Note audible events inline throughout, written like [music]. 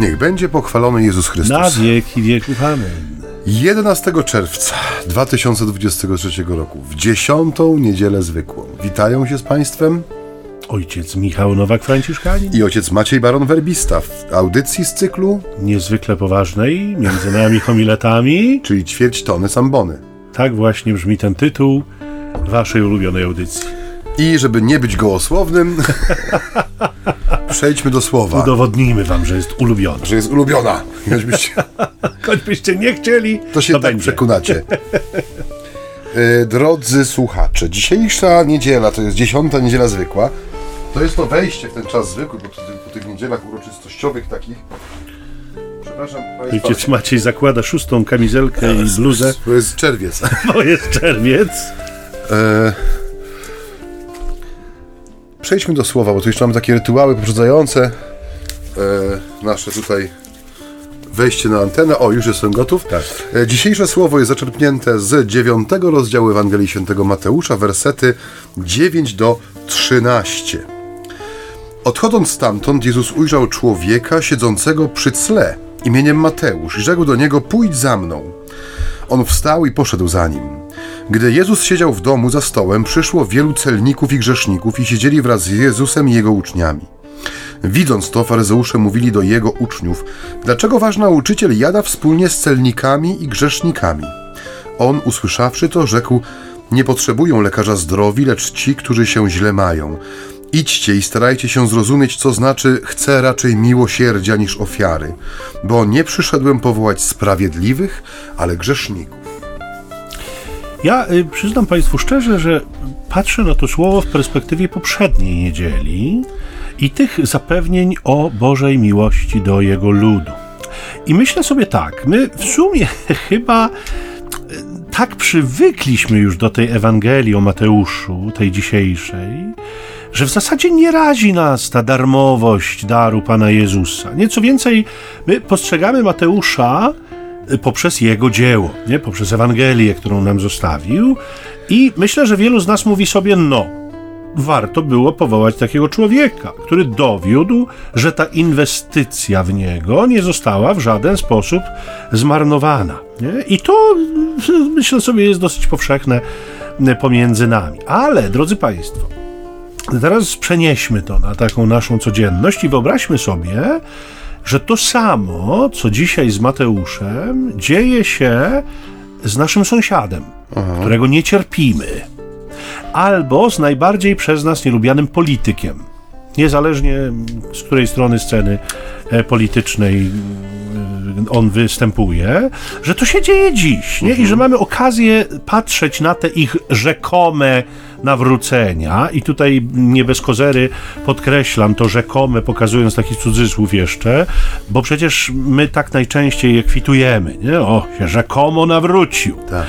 Niech będzie pochwalony Jezus Chrystus. Na wieki wieków. Amen. 11 czerwca 2023 roku, w dziesiątą niedzielę zwykłą. Witają się z Państwem Ojciec Michał Nowak-Franciszkanin. i ojciec Maciej Baron-Werbista w audycji z cyklu, Niezwykle poważnej, między nami homiletami. [laughs] czyli ćwierć tony sambony. Tak właśnie brzmi ten tytuł waszej ulubionej audycji. I żeby nie być gołosłownym, [laughs] przejdźmy do słowa, Udowodnijmy wam, że jest ulubiony. że jest ulubiona. Choćbyście, [laughs] Choćbyście nie chcieli, to się tak będzie. przekonacie. [laughs] E, Drodzy słuchacze, dzisiejsza niedziela to jest dziesiąta niedziela zwykła. To jest to wejście w ten czas zwykły, bo po, tych- po tych niedzielach uroczystościowych takich. Przepraszam. Ojciec Maciej zakłada szóstą kamizelkę i bluzę, To jest czerwiec. [laughs] bo jest czerwiec. E, Przejdźmy do słowa, bo tu jeszcze mamy takie rytuały poprzedzające e, nasze tutaj wejście na antenę. O, już jestem gotów. Tak. E, Dzisiejsze słowo jest zaczerpnięte z dziewiątego rozdziału Ewangelii Świętego Mateusza, wersety 9 do 13. Odchodząc stamtąd, Jezus ujrzał człowieka siedzącego przy cle imieniem Mateusz i rzekł do niego: Pójdź za mną. On wstał i poszedł za nim. Gdy Jezus siedział w domu za stołem, przyszło wielu celników i grzeszników i siedzieli wraz z Jezusem i jego uczniami. Widząc to, faryzeusze mówili do jego uczniów: Dlaczego wasz nauczyciel jada wspólnie z celnikami i grzesznikami? On, usłyszawszy to, rzekł: Nie potrzebują lekarza zdrowi, lecz ci, którzy się źle mają. Idźcie i starajcie się zrozumieć, co znaczy chcę raczej miłosierdzia niż ofiary, bo nie przyszedłem powołać sprawiedliwych, ale grzeszników. Ja y, przyznam Państwu szczerze, że patrzę na to słowo w perspektywie poprzedniej niedzieli i tych zapewnień o Bożej miłości do Jego ludu. I myślę sobie tak, my w sumie [laughs] chyba y, tak przywykliśmy już do tej Ewangelii o Mateuszu, tej dzisiejszej, że w zasadzie nie razi nas ta darmowość daru Pana Jezusa. Nieco więcej, my postrzegamy Mateusza poprzez jego dzieło, nie? poprzez Ewangelię, którą nam zostawił. I myślę, że wielu z nas mówi sobie, no, warto było powołać takiego człowieka, który dowiódł, że ta inwestycja w niego nie została w żaden sposób zmarnowana. Nie? I to [laughs] myślę sobie jest dosyć powszechne y, pomiędzy nami. Ale, drodzy Państwo, Teraz przenieśmy to na taką naszą codzienność i wyobraźmy sobie, że to samo, co dzisiaj z Mateuszem, dzieje się z naszym sąsiadem, którego nie cierpimy, albo z najbardziej przez nas nielubianym politykiem. Niezależnie z której strony sceny e, politycznej e, on występuje, że to się dzieje dziś, nie? I że mamy okazję patrzeć na te ich rzekome nawrócenia i tutaj nie bez kozery podkreślam to rzekome, pokazując taki cudzysłów jeszcze, bo przecież my tak najczęściej je kwitujemy, nie? O, się rzekomo nawrócił. Tak.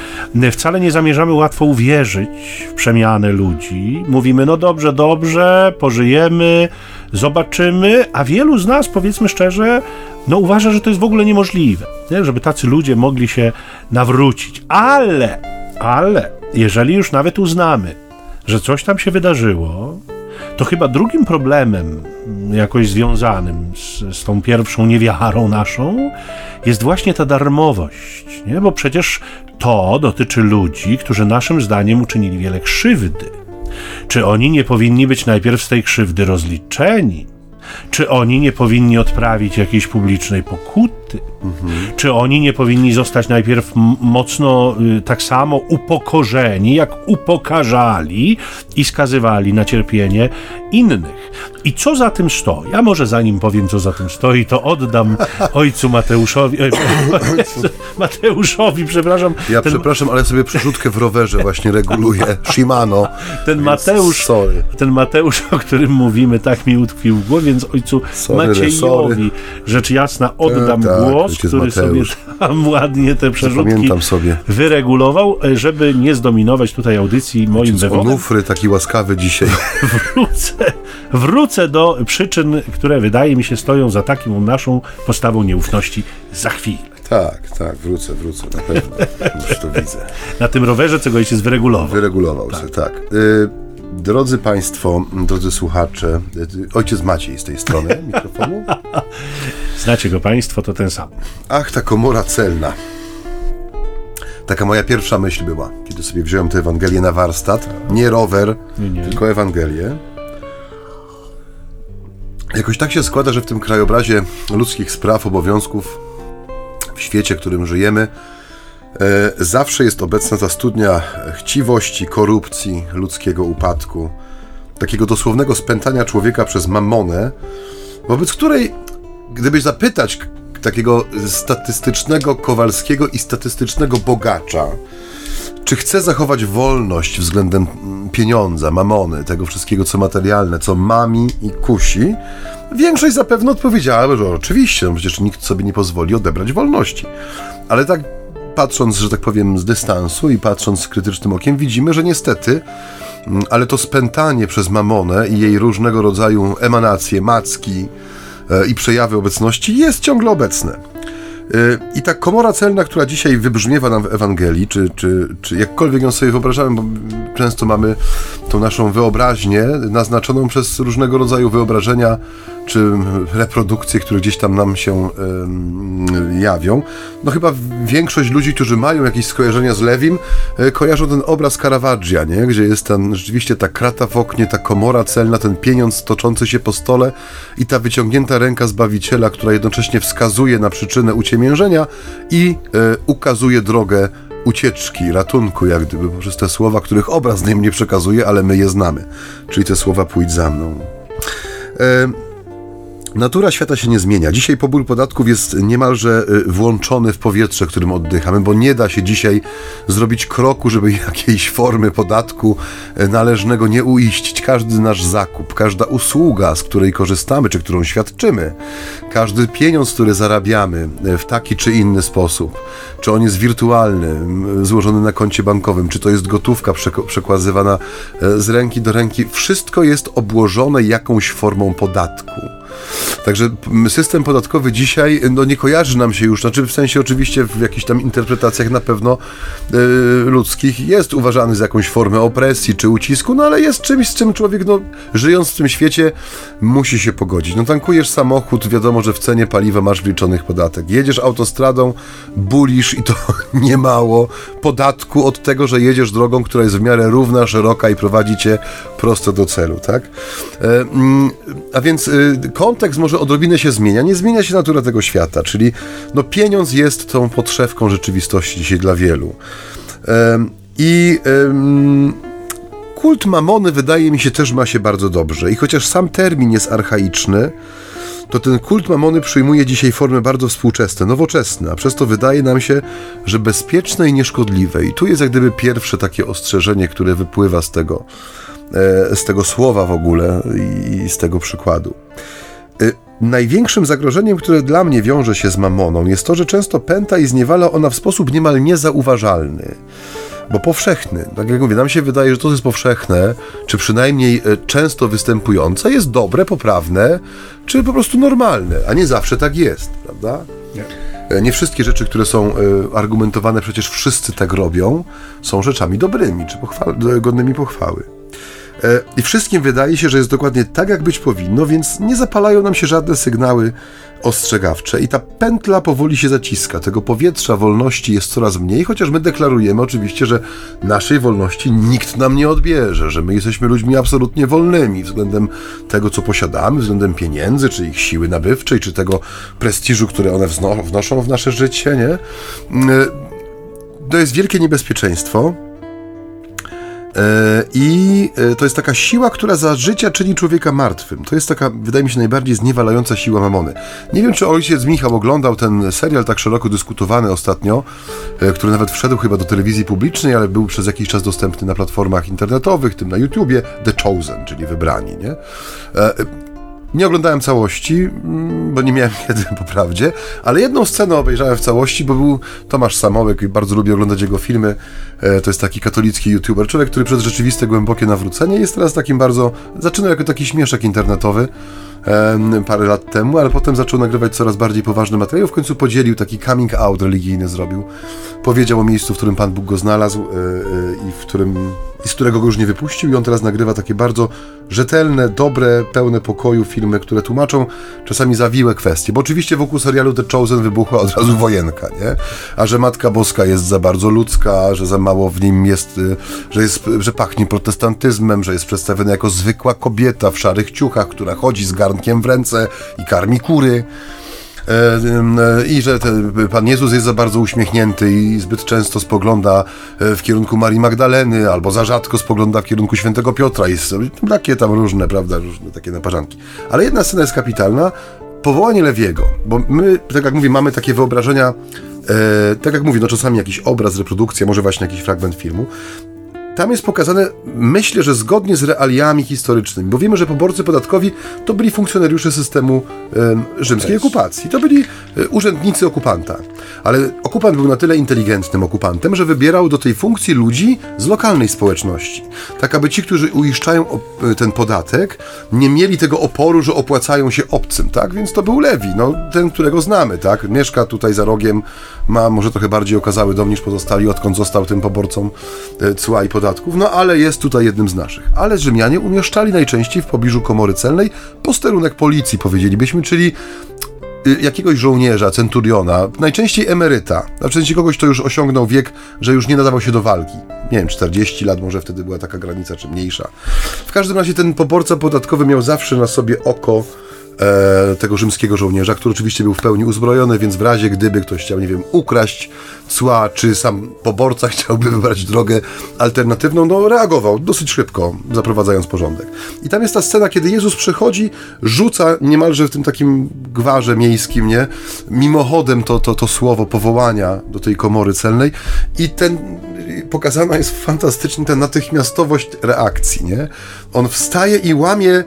Wcale nie zamierzamy łatwo uwierzyć w przemianę ludzi. Mówimy, no dobrze, dobrze, pożyjemy, zobaczymy, a wielu z nas, powiedzmy szczerze, no uważa, że to jest w ogóle niemożliwe, nie? żeby tacy ludzie mogli się nawrócić. Ale, ale, jeżeli już nawet uznamy, że coś tam się wydarzyło, to chyba drugim problemem, jakoś związanym z, z tą pierwszą niewiarą naszą, jest właśnie ta darmowość. Nie? Bo przecież to dotyczy ludzi, którzy naszym zdaniem uczynili wiele krzywdy. Czy oni nie powinni być najpierw z tej krzywdy rozliczeni? Czy oni nie powinni odprawić jakiejś publicznej pokuty? Czy oni nie powinni zostać najpierw mocno y, tak samo upokorzeni, jak upokarzali i skazywali na cierpienie innych? I co za tym stoi? A może zanim powiem, co za tym stoi, to oddam [laughs] ojcu Mateuszowi, e, [laughs] Mateuszowi, przepraszam, Ja ten, przepraszam, ale sobie przerzutkę w rowerze właśnie reguluję. [laughs] Shimano. ten Mateusz, Sorry. ten Mateusz, o którym mówimy, tak mi utkwił w głowie, więc ojcu Sorry, Maciejowi, sorry. rzecz jasna, oddam E, tak, głos, ojciec który sobie tam [laughs] ładnie te przerzutki wyregulował, żeby nie zdominować tutaj audycji moim wywodem. Onufry taki łaskawy dzisiaj. [laughs] Wrócę, wrócę do przyczyn, które wydaje mi się stoją za taką naszą postawą nieufności za chwilę. Tak, tak, wrócę, wrócę, na pewno. Już to widzę. [laughs] Na tym rowerze, co go ojciec wyregulował. Wyregulował się, tak. Y, Drodzy Państwo, drodzy słuchacze, ojciec Maciej z tej strony [laughs] mikrofonu. Znacie go Państwo, to ten sam. Ach, ta komora celna. Taka moja pierwsza myśl była, kiedy sobie wziąłem tę Ewangelię na warsztat. Nie rower, nie, nie. tylko Ewangelię. Jakoś tak się składa, że w tym krajobrazie ludzkich spraw, obowiązków, w świecie, w którym żyjemy, zawsze jest obecna ta studnia chciwości, korupcji, ludzkiego upadku, takiego dosłownego spętania człowieka przez mamonę, wobec której, gdybyś zapytać takiego statystycznego Kowalskiego i statystycznego bogacza, czy chce zachować wolność względem pieniądza, mamony, tego wszystkiego, co materialne, co mami i kusi, większość zapewne odpowiedziała, że oczywiście, no przecież nikt sobie nie pozwoli odebrać wolności. Ale tak patrząc, że tak powiem, z dystansu i patrząc krytycznym okiem, widzimy, że niestety, mm, ale to spętanie przez mamonę i jej różnego rodzaju emanacje, macki e, i przejawy obecności jest ciągle obecne. Y, I ta komora celna, która dzisiaj wybrzmiewa nam w Ewangelii, czy, czy, czy jakkolwiek ją sobie wyobrażamy, bo często mamy tą naszą wyobraźnię naznaczoną przez różnego rodzaju wyobrażenia czy reprodukcje, które gdzieś tam nam się jawią. No chyba większość ludzi, którzy mają jakieś skojarzenia z Lewim, e, kojarzą ten obraz Caravaggia, nie? gdzie jest ten, rzeczywiście ta krata w oknie, ta komora celna, ten pieniądz toczący się po stole i ta wyciągnięta ręka Zbawiciela, która jednocześnie wskazuje na przyczynę i e, ukazuje drogę ucieczki, ratunku, jak gdyby poprzez te słowa, których obraz nam nie przekazuje, ale my je znamy. Czyli te słowa pójdź za mną. E, Natura świata się nie zmienia. Dzisiaj pobór podatków jest niemalże y, włączony w powietrze, którym oddychamy, bo nie da się dzisiaj zrobić kroku, żeby [laughs] jakiejś formy podatku y, należnego nie uiścić. Każdy nasz zakup, każda usługa, z której korzystamy, czy którą świadczymy, każdy pieniądz, który zarabiamy y, w taki czy inny sposób, czy on jest wirtualny, złożony na koncie bankowym, czy to jest gotówka przekłazywana z ręki do ręki, wszystko jest obłożone jakąś formą podatku. Także system podatkowy dzisiaj no, nie kojarzy nam się już, znaczy w sensie oczywiście w jakichś tam interpretacjach na pewno yy, ludzkich jest uważany za jakąś formę opresji czy ucisku, no ale jest czymś, z czym człowiek no, żyjąc w tym świecie musi się pogodzić. No tankujesz samochód, wiadomo, że w cenie paliwa masz wliczonych podatek. Jedziesz autostradą, bulisz i to [laughs] niemało podatku od tego, że jedziesz drogą, która jest w miarę równa, szeroka i prowadzi cię prosto do celu, tak? E, mm, a więc y, kontekst może odrobinę się zmienia. Nie zmienia się natura tego świata, czyli no, pieniądz jest tą podszewką rzeczywistości dzisiaj dla wielu. I kult mamony wydaje mi się też ma się bardzo dobrze. I chociaż sam termin jest archaiczny, to ten kult mamony przyjmuje dzisiaj formy bardzo współczesne, nowoczesne, a przez to wydaje nam się, że bezpieczne i nieszkodliwe. I tu jest jak gdyby pierwsze takie ostrzeżenie, które wypływa z tego, e, z tego słowa w ogóle i z tego przykładu. Największym zagrożeniem, które dla mnie wiąże się z mamoną, jest to, że często pęta i zniewala ona w sposób niemal niezauważalny bo powszechny. Tak jak mówię, nam się wydaje, że to jest powszechne, czy przynajmniej e, często występujące, jest dobre, poprawne, czy po prostu normalne, a nie zawsze tak jest, prawda? Nie. E, nie wszystkie rzeczy, które są e, argumentowane, przecież wszyscy tak robią, są rzeczami dobrymi, czy pochwal- godnymi pochwały. E, I wszystkim wydaje się, że jest dokładnie tak, jak być powinno, więc nie zapalają nam się żadne sygnały ostrzegawcze. I ta pętla powoli się zaciska. Tego powietrza wolności jest coraz mniej, chociaż my deklarujemy oczywiście, że naszej wolności nikt nam nie odbierze, że my jesteśmy ludźmi absolutnie wolnymi względem tego, co posiadamy, względem pieniędzy, czy ich siły nabywczej, czy tego prestiżu, które one wnoszą w nasze życie, nie? E, to jest wielkie niebezpieczeństwo I e, to jest taka siła, która za życia czyni człowieka martwym. To jest taka, wydaje mi się, najbardziej zniewalająca siła mamony. Nie wiem, czy ojciec Michał oglądał ten serial tak szeroko dyskutowany ostatnio, e, który nawet wszedł chyba do telewizji publicznej, ale był przez jakiś czas dostępny na platformach internetowych, tym na YouTubie, The Chosen, czyli Wybrani, nie? Nie oglądałem całości, mm, bo nie miałem [laughs] kiedy po prawdzie, ale jedną scenę obejrzałem w całości, bo był Tomasz Samołek i bardzo lubię oglądać jego filmy. E, to jest taki katolicki youtuber, człowiek, który przez rzeczywiste głębokie nawrócenie jest teraz takim bardzo. Zaczynał jako taki śmieszek internetowy parę lat temu, ale potem zaczął nagrywać coraz bardziej poważne materiały. W końcu podzielił taki coming out religijny, zrobił. Powiedział o miejscu, w którym Pan Bóg go znalazł e, e, i w którym i z którego go już nie wypuścił i on teraz nagrywa takie bardzo rzetelne, dobre, pełne pokoju filmy, które tłumaczą czasami zawiłe kwestie, bo oczywiście wokół serialu The Chosen wybuchła od razu wojenka, nie? A że Matka Boska jest za bardzo ludzka, że za mało w nim jest, y, że, jest, że pachnie protestantyzmem, że jest przedstawiona jako zwykła kobieta w szarych ciuchach, która chodzi z garnkiem w ręce i karmi kury. E, i że Pan Jezus jest za bardzo uśmiechnięty i zbyt często spogląda e, w kierunku Marii Magdaleny, albo za rzadko spogląda w kierunku świętego Piotra i takie tam różne, prawda, różne takie naparzanki. Ale jedna scena jest kapitalna, powołanie Lewiego, bo my, tak jak mówię, mamy takie wyobrażenia, e, tak jak mówię, no czasami jakiś obraz, reprodukcja, może właśnie jakiś fragment filmu, tam jest pokazane, myślę, że zgodnie z realiami historycznymi, bo wiemy, że poborcy podatkowi to byli funkcjonariusze systemu rzymskiej okupacji. To byli e, urzędnicy okupanta. Ale okupant był na tyle inteligentnym okupantem, że wybierał do tej funkcji ludzi z lokalnej społeczności. Tak, aby ci, którzy uiszczają e, ten podatek, nie mieli tego oporu, że opłacają się obcym, tak? Więc to był Lewi, no, ten, którego znamy, tak? Mieszka tutaj za rogiem, ma może trochę bardziej okazały dom niż pozostali, odkąd został tym poborcą e, cła i podatków, no ale jest tutaj jednym z naszych. Ale Rzymianie umieszczali najczęściej w pobliżu komory celnej posterunek policji, powiedzielibyśmy, czyli y, jakiegoś żołnierza, centuriona, najczęściej emeryta, znaczy kogoś, kto już osiągnął wiek, że już nie nadawał się do walki. Nie wiem, 40 lat może wtedy była taka granica, czy mniejsza. W każdym razie ten poborca podatkowy miał zawsze na sobie oko e, tego rzymskiego żołnierza, który oczywiście był w pełni uzbrojony, więc w razie gdyby ktoś chciał, nie wiem, ukraść cła, czy sam poborca [laughs] chciałby wybrać drogę alternatywną, no reagował dosyć szybko, zaprowadzając porządek. I tam jest ta scena, kiedy Jezus przychodzi, rzuca niemalże w tym takim gwarze miejskim, nie? Mimochodem to, to, to słowo powołania do tej komory celnej i ten pokazana jest fantastycznie ta natychmiastowość reakcji, nie? On wstaje i łamie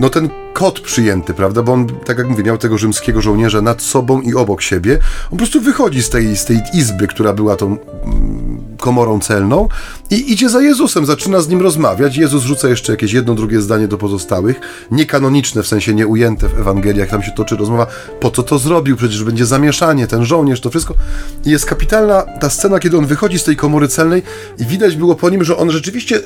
no ten kod przyjęty, prawda, bo on, tak jak mówię, miał tego rzymskiego żołnierza nad sobą i obok siebie. On po prostu wychodzi z tej, z tej izby, która była tą mm, komorą celną i idzie za Jezusem, zaczyna z nim rozmawiać. Jezus rzuca jeszcze jakieś jedno, drugie zdanie do pozostałych, niekanoniczne, w sensie nieujęte w Ewangeliach, tam się toczy rozmowa, po co to zrobił, przecież będzie zamieszanie, ten żołnierz, to wszystko. I jest kapitalna ta scena, kiedy on wychodzi z tej komory celnej i widać było po nim, że on rzeczywiście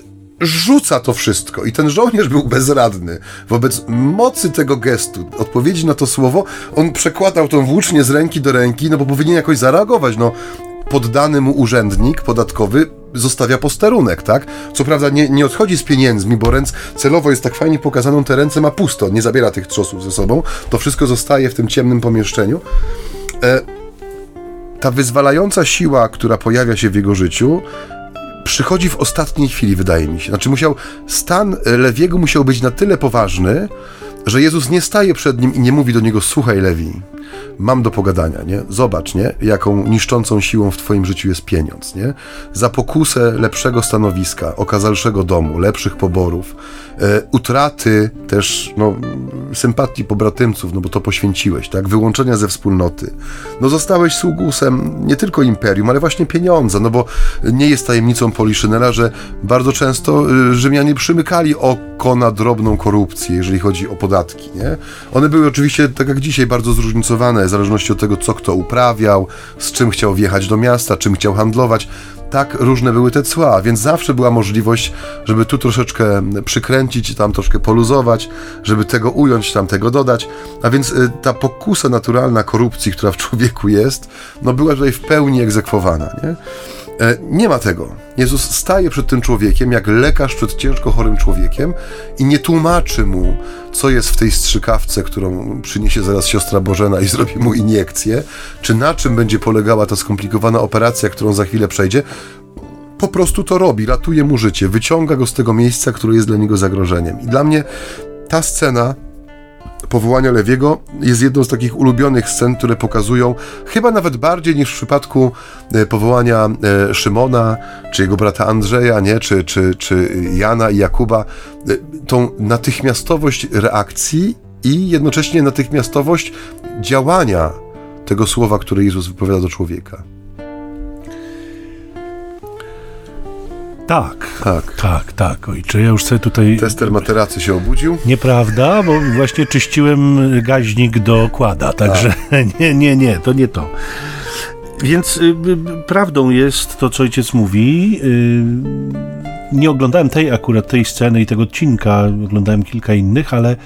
rzuca to wszystko. I ten żołnierz był bezradny. Wobec mocy tego gestu, odpowiedzi na to słowo, on przekładał tą włócznię z ręki do ręki, no bo powinien jakoś zareagować. No, poddany mu urzędnik podatkowy zostawia posterunek, tak? Co prawda nie, nie odchodzi z pieniędzmi, bo ręc celowo jest tak fajnie pokazaną, te ręce ma pusto, nie zabiera tych trzosów ze sobą. To wszystko zostaje w tym ciemnym pomieszczeniu. E, ta wyzwalająca siła, która pojawia się w jego życiu, przychodzi w ostatniej chwili, wydaje mi się. Znaczy musiał, stan Lewiego musiał być na tyle poważny, że Jezus nie staje przed nim i nie mówi do niego, słuchaj Lewi, mam do pogadania, nie? Zobacz, nie? Jaką niszczącą siłą w twoim życiu jest pieniądz, nie? Za pokusę lepszego stanowiska, okazalszego domu, lepszych poborów, e, utraty też, no, sympatii pobratymców, no bo to poświęciłeś, tak? Wyłączenia ze wspólnoty. No zostałeś sługusem nie tylko imperium, ale właśnie pieniądza, no bo nie jest tajemnicą Poliszynela, że bardzo często y, Rzymianie przymykali oko na drobną korupcję, jeżeli chodzi o podatki, nie? One były oczywiście, tak jak dzisiaj, bardzo zróżnicowane, w zależności od tego, co kto uprawiał, z czym chciał wjechać do miasta, czym chciał handlować. Tak różne były te cła, więc zawsze była możliwość, żeby tu troszeczkę przykręcić, tam troszkę poluzować, żeby tego ująć, tam tego dodać. A więc y, ta pokusa naturalna korupcji, która w człowieku jest, no była tutaj w pełni egzekwowana, nie? E, nie ma tego. Jezus staje przed tym człowiekiem jak lekarz przed ciężko chorym człowiekiem i nie tłumaczy mu, co jest w tej strzykawce, którą przyniesie zaraz siostra Bożena i [laughs] zrobi mu iniekcję, czy na czym będzie polegała ta skomplikowana operacja, którą za chwilę przejdzie. Po prostu to robi, ratuje mu życie, wyciąga go z tego miejsca, które jest dla niego zagrożeniem. I dla mnie ta scena powołania Lewiego jest jedną z takich ulubionych scen, które pokazują, chyba nawet bardziej niż w przypadku e, powołania e, Szymona, czy jego brata Andrzeja, nie? Czy, czy, czy Jana i Jakuba, e, tą natychmiastowość reakcji i jednocześnie natychmiastowość działania tego słowa, które Jezus wypowiada do człowieka. Tak, tak, tak, tak. Ojcze, ja już sobie tutaj... Tester materacy się obudził? Nieprawda, bo właśnie czyściłem gaźnik do kłada, także [laughs] nie, nie, nie, to nie to. Więc y, prawdą jest to, co ojciec mówi. Y, nie oglądałem tej akurat tej sceny i tego odcinka, oglądałem kilka innych, ale,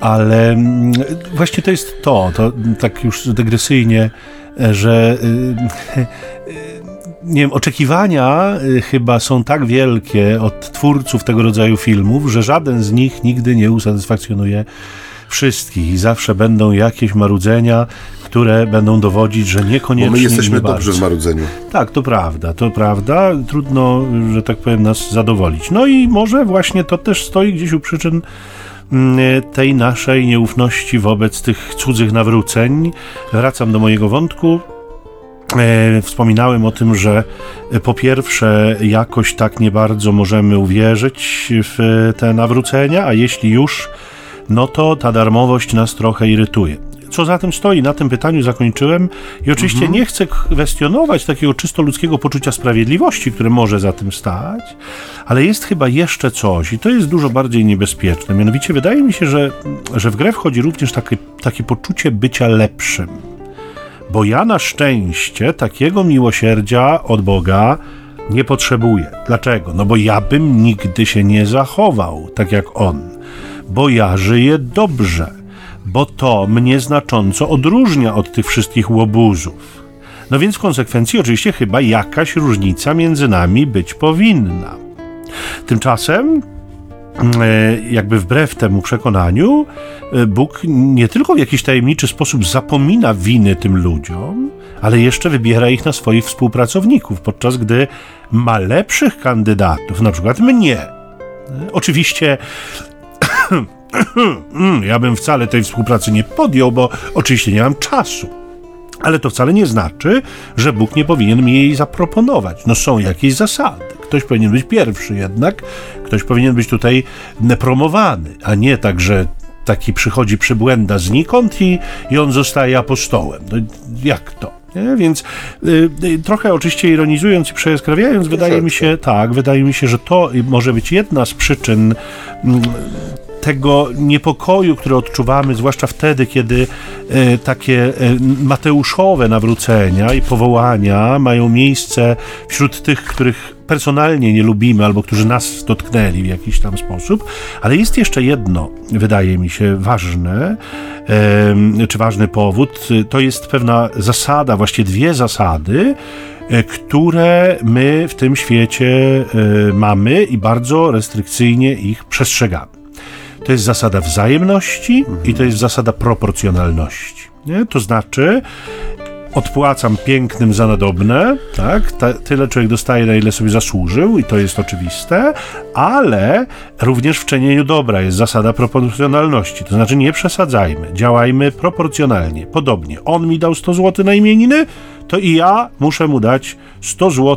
ale mm, właśnie to jest to, to tak już dygresyjnie, że y, [laughs] nie wiem, oczekiwania chyba są tak wielkie od twórców tego rodzaju filmów, że żaden z nich nigdy nie usatysfakcjonuje wszystkich i zawsze będą jakieś marudzenia, które będą dowodzić, że niekoniecznie. Bo my jesteśmy dobrze w marudzeniu. Tak, to prawda, to prawda. Trudno, że tak powiem, nas zadowolić. No i może właśnie to też stoi gdzieś u przyczyn mm, tej naszej nieufności wobec tych cudzych nawróceń. Wracam do mojego wątku. E, wspominałem o tym, że po pierwsze, jakoś tak nie bardzo możemy uwierzyć w te nawrócenia, a jeśli już, no to ta darmowość nas trochę irytuje. Co za tym stoi? Na tym pytaniu zakończyłem i oczywiście mhm. nie chcę kwestionować takiego czysto ludzkiego poczucia sprawiedliwości, które może za tym stać, ale jest chyba jeszcze coś i to jest dużo bardziej niebezpieczne. Mianowicie wydaje mi się, że, że w grę wchodzi również takie, takie poczucie bycia lepszym. Bo ja na szczęście takiego miłosierdzia od Boga nie potrzebuję. Dlaczego? No bo ja bym nigdy się nie zachował tak jak on bo ja żyję dobrze, bo to mnie znacząco odróżnia od tych wszystkich łobuzów. No więc w konsekwencji oczywiście chyba jakaś różnica między nami być powinna. Tymczasem jakby wbrew temu przekonaniu, e, Bóg nie tylko w jakiś tajemniczy sposób zapomina winy tym ludziom, ale jeszcze wybiera ich na swoich współpracowników, podczas gdy ma lepszych kandydatów, na przykład mnie. E, oczywiście [coughs] [coughs] ja bym wcale tej współpracy nie podjął, bo oczywiście nie mam czasu. Ale to wcale nie znaczy, że Bóg nie powinien mi jej zaproponować. No są jakieś zasady. Ktoś powinien być pierwszy jednak, ktoś powinien być tutaj promowany, a nie tak, że taki przychodzi przybłęda znikąd i, i on zostaje apostołem. No, jak to? Nie? Więc y, y, trochę oczywiście ironizując i przejaskrawiając, wydaje mi się, tak, wydaje mi się, że to może być jedna z przyczyn y, tego niepokoju, który odczuwamy, zwłaszcza wtedy, kiedy e, takie e, mateuszowe nawrócenia i powołania mają miejsce wśród tych, których personalnie nie lubimy albo którzy nas dotknęli w jakiś tam sposób, ale jest jeszcze jedno, wydaje mi się, ważne, czy ważny powód, to jest pewna zasada, właściwie dwie zasady, e, które my w tym świecie mamy i bardzo restrykcyjnie ich przestrzegamy. To jest zasada wzajemności i to jest zasada proporcjonalności. Nie? To znaczy, odpłacam pięknym za nadobne, tak? Ta, tyle człowiek dostaje, na ile sobie zasłużył, i to jest oczywiste, ale również w czynieniu dobra jest zasada proporcjonalności. To znaczy, nie przesadzajmy, działajmy proporcjonalnie, podobnie. On mi dał 100 zł na imieniny, to i ja muszę mu dać 100 zł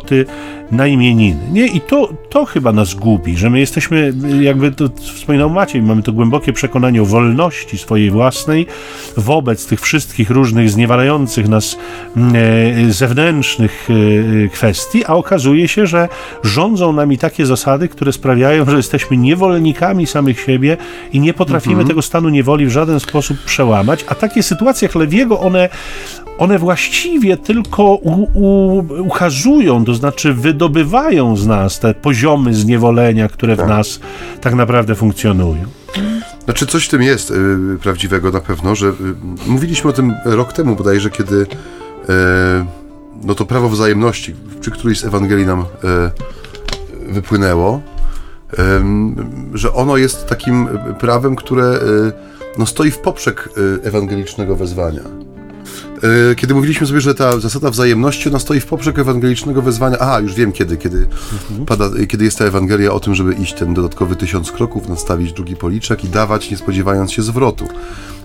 na imieniny. Nie? I to, to chyba nas gubi, że my jesteśmy, jakby to wspominał Maciej, mamy to głębokie przekonanie o wolności swojej własnej wobec tych wszystkich różnych zniewalających nas mm, e, zewnętrznych e, kwestii, a okazuje się, że rządzą nami takie zasady, które sprawiają, że jesteśmy niewolnikami samych siebie i nie potrafimy mhm. tego stanu niewoli w żaden sposób przełamać, a takie sytuacje chlewiego, one, one właściwie tylko u, u, ukazują, to znaczy wydobywają z nas te poziomy zniewolenia, które w tak. nas tak naprawdę funkcjonują. Znaczy coś w tym jest y, prawdziwego na pewno, że y, mówiliśmy o tym rok temu bodajże, kiedy y, no to prawo wzajemności, przy którejś z Ewangelii nam wypłynęło, że ono jest takim prawem, które no, stoi w poprzek ewangelicznego wezwania. E, kiedy mówiliśmy sobie, że ta zasada wzajemności, ona stoi w poprzek ewangelicznego wezwania. Aha, już wiem kiedy, kiedy, mhm. pada, kiedy jest ta Ewangelia o tym, żeby iść ten dodatkowy tysiąc kroków, nastawić drugi policzek i dawać, nie spodziewając się zwrotu.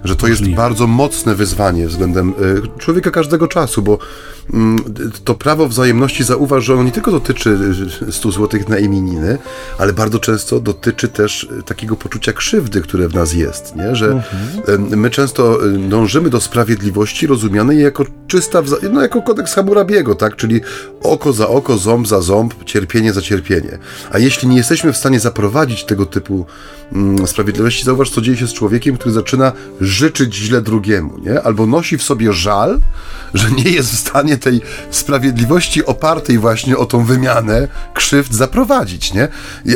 Że to jest bardzo mocne wyzwanie względem e, człowieka każdego czasu, bo mm, to prawo wzajemności zauważ, że ono nie tylko dotyczy 100 zł na imieniny, ale bardzo często dotyczy też takiego poczucia krzywdy, które w nas jest, nie? że mhm. my często dążymy do sprawiedliwości rozumianej jako czysta, no jako kodeks Hammurabiego, tak? Czyli oko za oko, ząb za ząb, cierpienie za cierpienie. A jeśli nie jesteśmy w stanie zaprowadzić tego typu mm, sprawiedliwości, zauważ, co dzieje się z człowiekiem, który zaczyna życzyć źle drugiemu, nie? Albo nosi w sobie żal, że nie jest w stanie tej sprawiedliwości opartej właśnie o tą wymianę krzywd zaprowadzić, nie?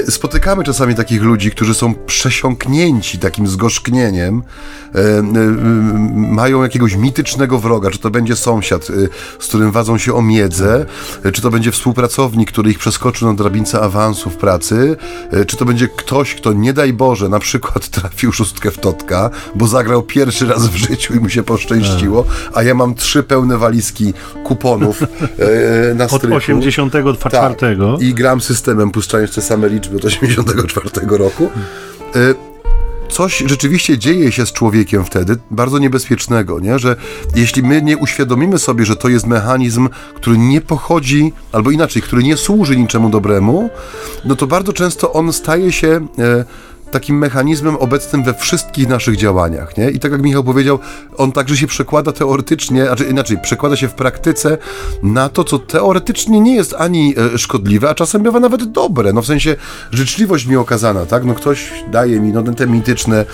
Spotykamy czasami takich ludzi, którzy są przesiąknięci takim zgorzknieniem, e, e, mają jakiegoś mitycznego wroga, czy to będzie sąsiad, y, z którym wadzą się o miedzę, y, czy to będzie współpracownik, który ich przeskoczył na drabince awansu w pracy, y, czy to będzie ktoś, kto nie daj Boże, na przykład [laughs] trafił szóstkę w totka, bo zagrał pierwszy raz w życiu i mu się poszczęściło, a ja mam trzy pełne walizki kuponów na strychu. Od 84. Tak, I gram systemem, puszczając te same liczby od 84 roku coś rzeczywiście dzieje się z człowiekiem wtedy, bardzo niebezpiecznego, nie? że jeśli my nie uświadomimy sobie, że to jest mechanizm, który nie pochodzi, albo inaczej, który nie służy niczemu dobremu, no to bardzo często on staje się e, takim mechanizmem obecnym we wszystkich naszych działaniach, nie? I tak jak Michał powiedział, on także się przekłada teoretycznie, znaczy inaczej, przekłada się w praktyce na to, co teoretycznie nie jest ani e, szkodliwe, a czasem bywa nawet dobre, no w sensie życzliwość mi okazana, tak? No ktoś daje mi, no te mityczne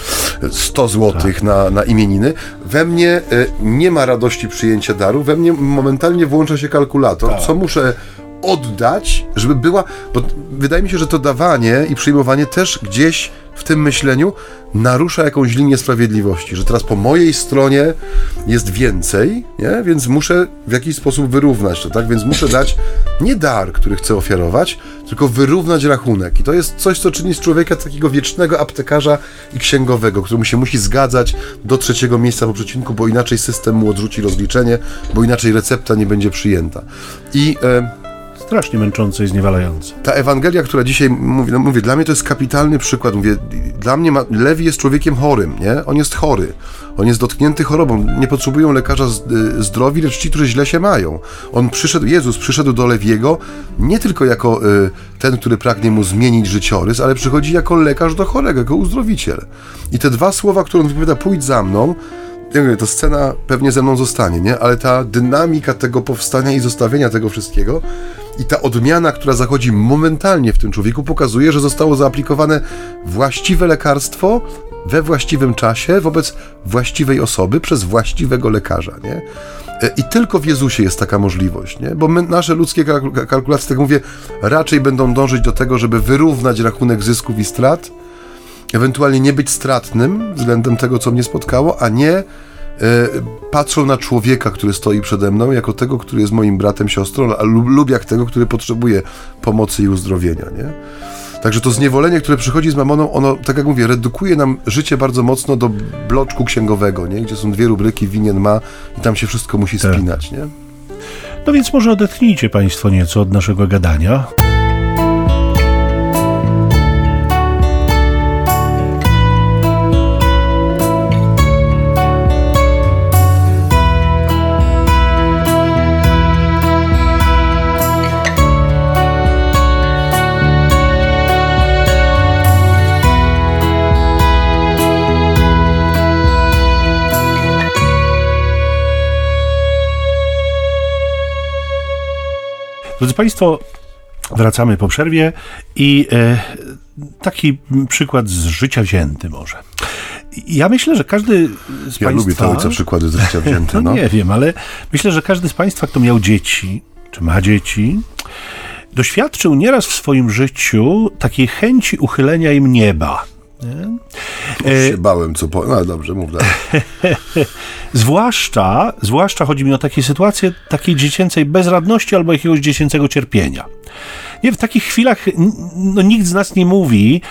100 złotych tak. na, na imieniny, we mnie e, nie ma radości przyjęcia daru, we mnie momentalnie włącza się kalkulator, tak. co muszę oddać, żeby była, bo wydaje mi się, że to dawanie i przyjmowanie też gdzieś w tym myśleniu narusza jakąś linię sprawiedliwości, że teraz po mojej stronie jest więcej, nie? więc muszę w jakiś sposób wyrównać to, tak? Więc muszę dać nie dar, który chcę ofiarować, tylko wyrównać rachunek. I to jest coś, co czyni z człowieka takiego wiecznego aptekarza i księgowego, któremu się musi zgadzać do trzeciego miejsca po przecinku, bo inaczej system mu odrzuci rozliczenie, bo inaczej recepta nie będzie przyjęta. I e, strasznie męczące i zniewalające. Ta Ewangelia, która dzisiaj mówi, no mówię, dla mnie to jest kapitalny przykład. Mówię, dla mnie ma, Lewi jest człowiekiem chorym, nie? On jest chory. On jest dotknięty chorobą. Nie potrzebują lekarza y, zdrowi, lecz ci, którzy źle się mają. On przyszedł, Jezus przyszedł do Lewiego nie tylko jako y, ten, który pragnie mu zmienić życiorys, ale przychodzi jako lekarz do chorego, jako uzdrowiciel. I te dwa słowa, które on wypowiada, pójdź za mną, ja mówię, to scena pewnie ze mną zostanie, nie? Ale ta dynamika tego powstania i zostawienia tego wszystkiego i ta odmiana, która zachodzi momentalnie w tym człowieku, pokazuje, że zostało zaaplikowane właściwe lekarstwo we właściwym czasie wobec właściwej osoby przez właściwego lekarza, nie? E, I tylko w Jezusie jest taka możliwość, nie? Bo my, nasze ludzkie kalkulacje, tak mówię, raczej będą dążyć do tego, żeby wyrównać rachunek zysków i strat, ewentualnie nie być stratnym względem tego, co mnie spotkało, a nie patrzą na człowieka, który stoi przede mną, jako tego, który jest moim bratem, siostrą, lub, lub jak tego, który potrzebuje pomocy i uzdrowienia, nie? Także to zniewolenie, które przychodzi z mamoną, ono, tak jak mówię, redukuje nam życie bardzo mocno do bloczku księgowego, nie? gdzie są dwie rubryki, winien ma i tam się wszystko musi tak. spinać. Nie? No więc może odetchnijcie Państwo nieco od naszego gadania. Drodzy Państwo, wracamy po przerwie i e, taki przykład z życia wzięty może. Ja myślę, że każdy z ja Państwa... Ja lubię te ojca przykłady z życia wzięte. No, [laughs] no nie wiem, ale myślę, że każdy z Państwa, kto miał dzieci, czy ma dzieci, doświadczył nieraz w swoim życiu takiej chęci uchylenia im nieba. Nie? Już się bałem, co po... No dobrze, mów dalej. [laughs] zwłaszcza, zwłaszcza chodzi mi o takie sytuacje takiej dziecięcej bezradności albo jakiegoś dziecięcego cierpienia. Nie, w takich chwilach no, nikt z nas nie mówi,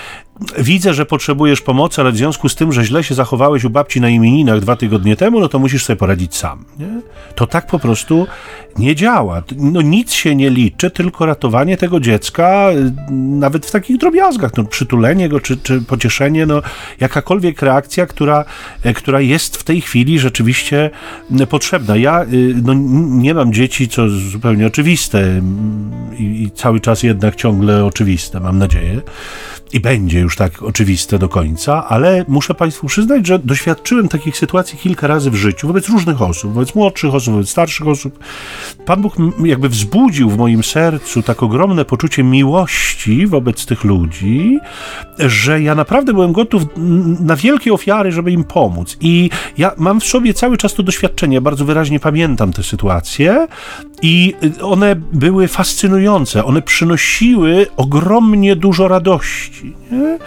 widzę, że potrzebujesz pomocy, ale w związku z tym, że źle się zachowałeś u babci na imieninach dwa tygodnie temu, no to musisz sobie poradzić sam. Nie? To tak po prostu nie działa. No nic się nie liczy, tylko ratowanie tego dziecka, y, nawet w takich drobiazgach, no, przytulenie go, czy, czy pocieszenie, no jakakolwiek reakcja, która, e, która jest w tej chwili rzeczywiście potrzebna. Ja y, no, nie mam dzieci, co zupełnie oczywiste i, i cały czas jednak ciągle oczywiste, mam nadzieję. I będzie już tak oczywiste do końca, ale muszę Państwu przyznać, że doświadczyłem takich sytuacji kilka razy w życiu wobec różnych osób, wobec młodszych osób, wobec starszych osób. Pan Bóg jakby wzbudził w moim sercu tak ogromne poczucie miłości wobec tych ludzi, że ja naprawdę byłem gotów na wielkie ofiary, żeby im pomóc. I ja mam w sobie cały czas to doświadczenie, bardzo wyraźnie pamiętam te sytuacje i one były fascynujące, one przynosiły ogromnie dużo radości. Nie?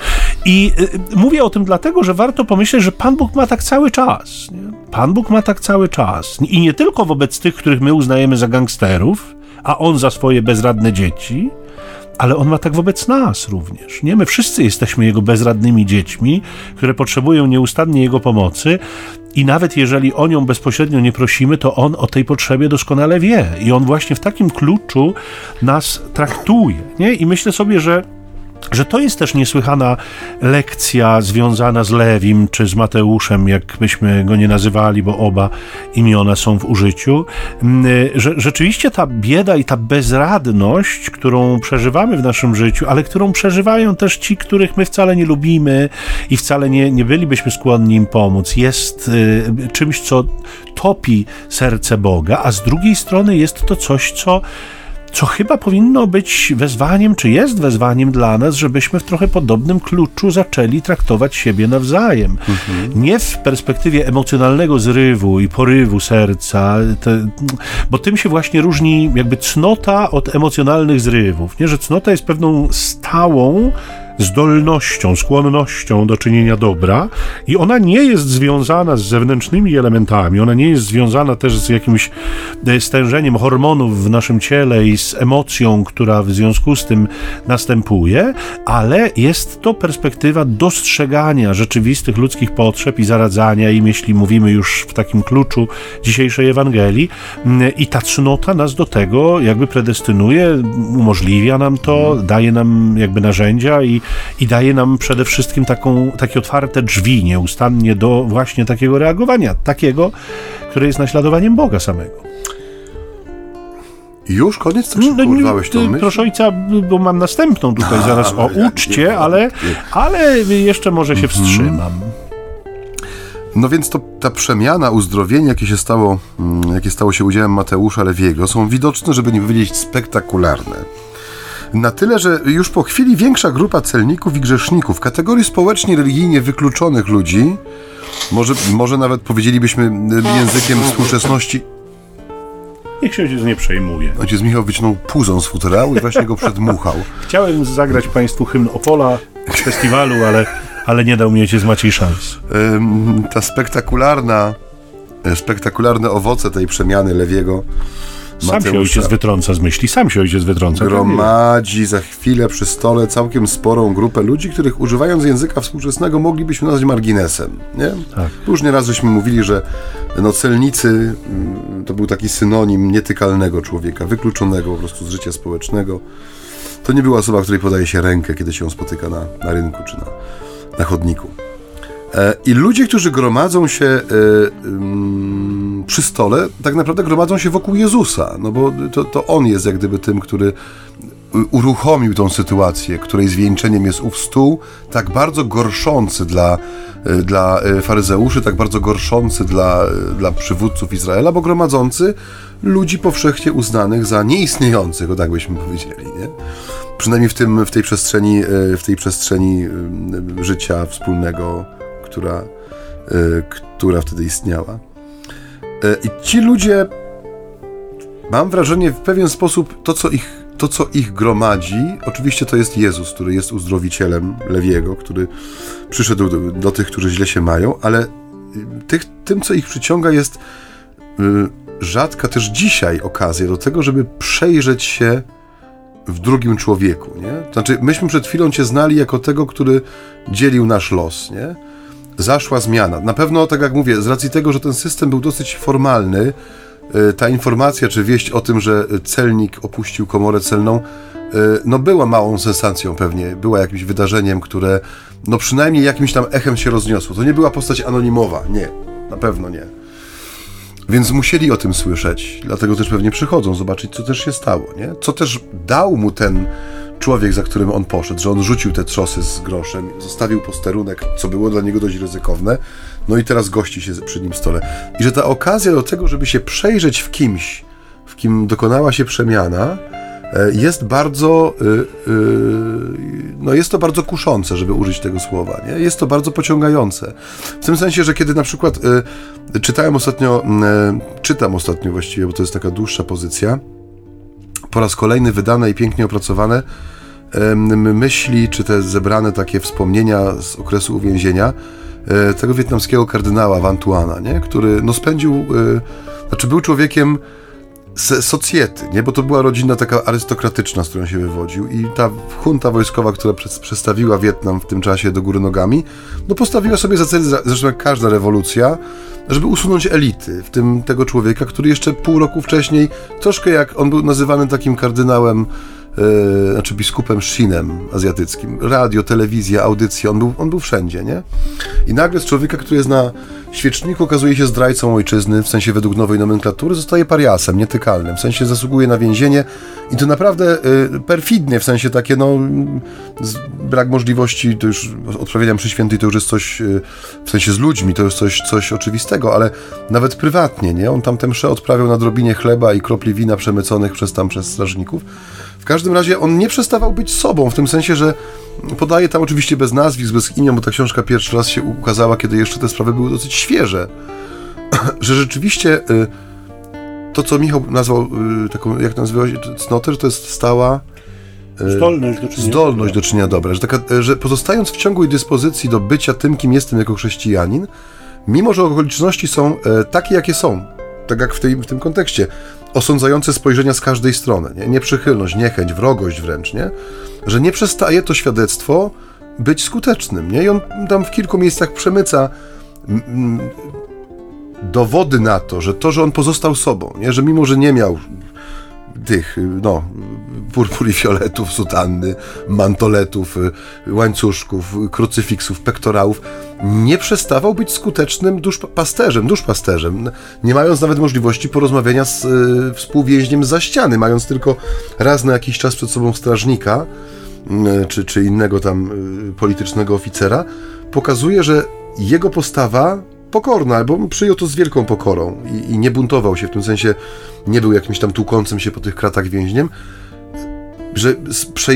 I y, mówię o tym dlatego, że warto pomyśleć, że Pan Bóg ma tak cały czas. Nie? Pan Bóg ma tak cały czas. I nie tylko wobec tych, których my uznajemy za gangsterów, a On za swoje bezradne dzieci, ale on ma tak wobec nas również. Nie? My wszyscy jesteśmy jego bezradnymi dziećmi, które potrzebują nieustannie jego pomocy. I nawet jeżeli o nią bezpośrednio nie prosimy, to on o tej potrzebie doskonale wie. I on właśnie w takim kluczu nas traktuje. Nie? I myślę sobie, że że to jest też niesłychana lekcja związana z Lewim czy z Mateuszem, jak byśmy go nie nazywali, bo oba imiona są w użyciu, mm, że rzeczywiście ta bieda i ta bezradność, którą przeżywamy w naszym życiu, ale którą przeżywają też ci, których my wcale nie lubimy i wcale nie, nie bylibyśmy skłonni im pomóc, jest y, czymś, co topi serce Boga, a z drugiej strony jest to coś, co co chyba powinno być wezwaniem, czy jest wezwaniem dla nas, żebyśmy w trochę podobnym kluczu zaczęli traktować siebie nawzajem. Mhm. Nie w perspektywie emocjonalnego zrywu i porywu serca, te, bo tym się właśnie różni jakby cnota od emocjonalnych zrywów. Nie, że cnota jest pewną stałą, zdolnością, skłonnością do czynienia dobra i ona nie jest związana z zewnętrznymi elementami, ona nie jest związana też z jakimś e, stężeniem hormonów w naszym ciele i z emocją, która w związku z tym następuje, ale jest to perspektywa dostrzegania rzeczywistych ludzkich potrzeb i zaradzania im, jeśli mówimy już w takim kluczu dzisiejszej Ewangelii. I ta cnota nas do tego jakby predestynuje, umożliwia nam to, daje nam jakby narzędzia i i daje nam przede wszystkim taką, takie otwarte drzwi nieustannie do właśnie takiego reagowania, takiego, które jest naśladowaniem Boga samego. Już koniec? Tak szybko no, tą myśl? Proszę ojca, bo mam następną tutaj A, zaraz o uczcie, ale, ale jeszcze może się mhm. wstrzymam. No więc to ta przemiana, uzdrowienie, jakie się stało, mm, jakie stało się udziałem Mateusza Lewiego, są widoczne, żeby nie powiedzieć spektakularne. Na tyle, że już po chwili większa grupa celników i grzeszników, kategorii społecznie religijnie wykluczonych ludzi, może, może nawet powiedzielibyśmy językiem współczesności, Niech się ojciec nie przejmuje. Ojciec Michał wyciągnął puzon z futerału i właśnie go przedmuchał. [laughs] Chciałem zagrać Państwu hymn Opola w festiwalu, ale, ale nie dał mi ojciec Maciej szans. Ta spektakularna, spektakularne owoce tej przemiany Lewiego sam się ojciec wytrąca z myśli, sam się ojciec wytrąca. Gromadzi za chwilę przy stole całkiem sporą grupę ludzi, których używając języka współczesnego moglibyśmy nazwać marginesem. Nie? Tak. Już nieraz żeśmy mówili, że no, celnicy mm, to był taki synonim nietykalnego człowieka, wykluczonego po prostu z życia społecznego. To nie była osoba, której podaje się rękę, kiedy się spotyka na, na rynku czy na, na chodniku. E, I ludzie, którzy gromadzą się e, przy stole, tak naprawdę gromadzą się wokół Jezusa, no bo to, to On jest jak gdyby tym, który uruchomił tą sytuację, której zwieńczeniem jest ów stół, tak bardzo gorszący dla, e, dla faryzeuszy, tak bardzo gorszący dla, dla przywódców Izraela, bo gromadzący ludzi powszechnie uznanych za nieistniejących, o tak byśmy powiedzieli, nie? Przynajmniej w, tym, w, tej przestrzeni, w tej przestrzeni życia wspólnego która, e, która wtedy istniała. E, I ci ludzie, mam wrażenie, w pewien sposób to, co ich, to, co ich gromadzi, oczywiście to jest Jezus, który jest uzdrowicielem Lewiego, który przyszedł do, do tych, którzy źle się mają, ale tych, tym, co ich przyciąga, jest y, rzadka też dzisiaj okazja do tego, żeby przejrzeć się w drugim człowieku, nie? Znaczy, myśmy przed chwilą Cię znali jako tego, który dzielił nasz los, nie? Zaszła zmiana. Na pewno, tak jak mówię, z racji tego, że ten system był dosyć formalny, y, ta informacja czy wieść o tym, że celnik opuścił komorę celną, y, no była małą sensacją pewnie, była jakimś wydarzeniem, które no przynajmniej jakimś tam echem się rozniosło. To nie była postać anonimowa, nie, na pewno nie. Więc musieli o tym słyszeć, dlatego też pewnie przychodzą zobaczyć, co też się stało, nie? Co też dał mu ten człowiek, za którym on poszedł, że on rzucił te trzosy z groszem, zostawił posterunek, co było dla niego dość ryzykowne, no i teraz gości się przy nim stole. I że ta okazja do tego, żeby się przejrzeć w kimś, w kim dokonała się przemiana, e, jest bardzo, e, e, no jest to bardzo kuszące, żeby użyć tego słowa, nie? Jest to bardzo pociągające. W tym sensie, że kiedy na przykład czytałem ostatnio, czytam ostatnio właściwie, bo to jest taka dłuższa pozycja, po raz kolejny wydane i pięknie opracowane myśli, czy te zebrane takie wspomnienia z okresu uwięzienia e, tego wietnamskiego kardynała Vantuana, nie? który no, spędził, e, znaczy był człowiekiem socjety, nie? bo to była rodzina taka arystokratyczna, z którą się wywodził i ta junta wojskowa, która przestawiła Wietnam w tym czasie do góry nogami, no postawiła sobie za cel, zresztą jak każda rewolucja, żeby usunąć elity, w tym tego człowieka, który jeszcze pół roku wcześniej, troszkę jak on był nazywany takim kardynałem yy, znaczy biskupem Shinem azjatyckim. Radio, telewizja, audycja, on był, on był wszędzie, nie? I nagle z człowieka, który jest na świeczniku, okazuje się zdrajcą ojczyzny, w sensie według nowej nomenklatury, zostaje pariasem, nietykalnym, w sensie zasługuje na więzienie i to naprawdę yy, perfidnie, w sensie takie, no, brak możliwości, to już odprawienia przy świętej to już jest coś, yy, w sensie z ludźmi, to jest coś, coś oczywistego, ale nawet prywatnie, nie? On tam tę mszę odprawiał na drobinie chleba i kropli wina przemyconych przez tam, przez strażników. W każdym razie on nie przestawał być sobą, w tym sensie, że podaje tam oczywiście bez nazwisk, bez imion, bo ta książka pierwszy raz się ukazała, kiedy jeszcze te sprawy były dosyć świeże, [clears throat] że rzeczywiście y, to, co Michał nazwał y, taką, jak nazywał się, cnotę, że to jest stała y, Zdolność do czynienia Zdolność do czynienia dobra. Że, taka, że pozostając w ciągłej dyspozycji do bycia tym, kim jestem jako chrześcijanin, mimo że okoliczności są takie, jakie są, tak jak w, tej, w tym kontekście, osądzające spojrzenia z każdej strony, nie? nieprzychylność, niechęć, wrogość wręcz, nie? że nie przestaje to świadectwo być skutecznym. Nie? I on tam w kilku miejscach przemyca dowody na to, że to, że on pozostał sobą, nie? że mimo, że nie miał tych, no, purpur i fioletów, sutanny, mantoletów, łańcuszków, krucyfiksów, pektorałów, nie przestawał być skutecznym duszpasterzem, duszpasterzem, nie mając nawet możliwości porozmawiania z y, współwięźniem za ściany, mając tylko raz na jakiś czas przed sobą strażnika, y, czy, czy innego tam y, politycznego oficera, pokazuje, że jego postawa pokorna, bo przyjął to z wielką pokorą i, i, nie buntował się, w tym sensie nie był jakimś tam tłukącym się po tych kratach więźniem, że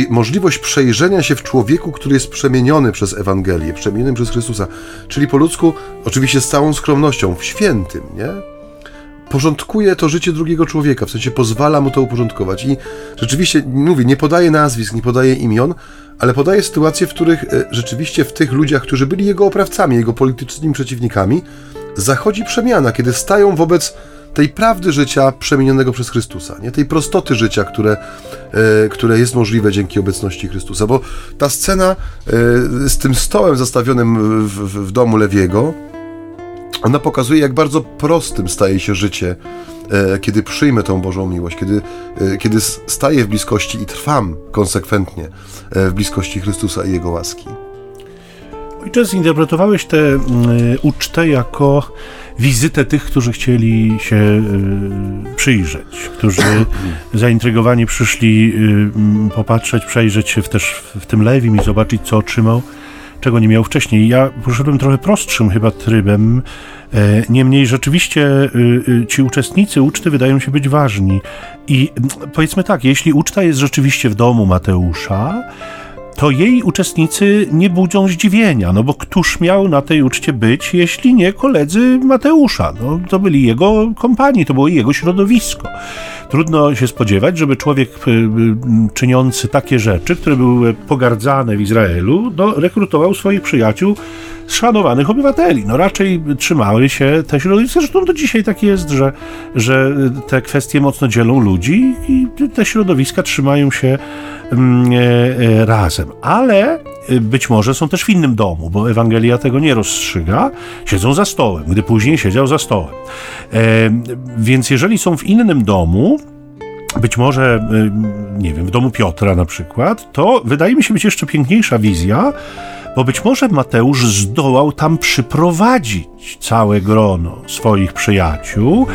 możliwość przejrzenia się w człowieku, który jest przemieniony przez Ewangelię, przemieniony przez Chrystusa, czyli po ludzku, oczywiście z całą skromnością, w świętym, nie? porządkuje to życie drugiego człowieka, w sensie pozwala mu to uporządkować. I rzeczywiście, mówię, nie podaje nazwisk, nie podaje imion, ale podaje sytuacje, w których e, rzeczywiście w tych ludziach, którzy byli jego oprawcami, jego politycznymi przeciwnikami, zachodzi przemiana, kiedy stają wobec tej prawdy życia przemienionego przez Chrystusa, nie? tej prostoty życia, które, e, które jest możliwe dzięki obecności Chrystusa. Bo ta scena e, z tym stołem zastawionym w, w, w domu Lewiego, ona pokazuje, jak bardzo prostym staje się życie, e, kiedy przyjmę tą Bożą miłość, kiedy, kiedy staję w bliskości i trwam konsekwentnie w bliskości Chrystusa i Jego łaski. Ojcze, zinterpretowałeś tę y, ucztę jako wizytę tych, którzy chcieli się y, przyjrzeć, którzy [coughs] zaintrygowani przyszli y, popatrzeć, przejrzeć się w, też w tym lewim i zobaczyć, co otrzymał czego nie miał wcześniej. Ja poszedłem trochę prostszym chyba trybem. E, niemniej rzeczywiście ci uczestnicy uczty wydają się być ważni. I powiedzmy tak, jeśli uczta jest rzeczywiście w domu Mateusza, to jej uczestnicy nie budzą zdziwienia, no bo któż miał na tej uczcie być, jeśli nie koledzy Mateusza? No, to byli jego kompanii, to było jego środowisko. Trudno się spodziewać, żeby człowiek y, y, czyniący takie rzeczy, które były pogardzane w Izraelu, no, rekrutował swoich przyjaciół szanowanych obywateli. No raczej trzymały się te środowiska. Zresztą do dzisiaj tak jest, że, że te kwestie mocno dzielą ludzi i te środowiska trzymają się mm, e, e, razem. Ale e, być może są też w innym domu, bo Ewangelia tego nie rozstrzyga. Siedzą za stołem, gdy później siedział za stołem. Więc jeżeli są w innym domu, być może, nie wiem, w domu Piotra na przykład, to wydaje mi się być jeszcze piękniejsza wizja, bo być może Mateusz zdołał tam przyprowadzić całe grono swoich przyjaciół,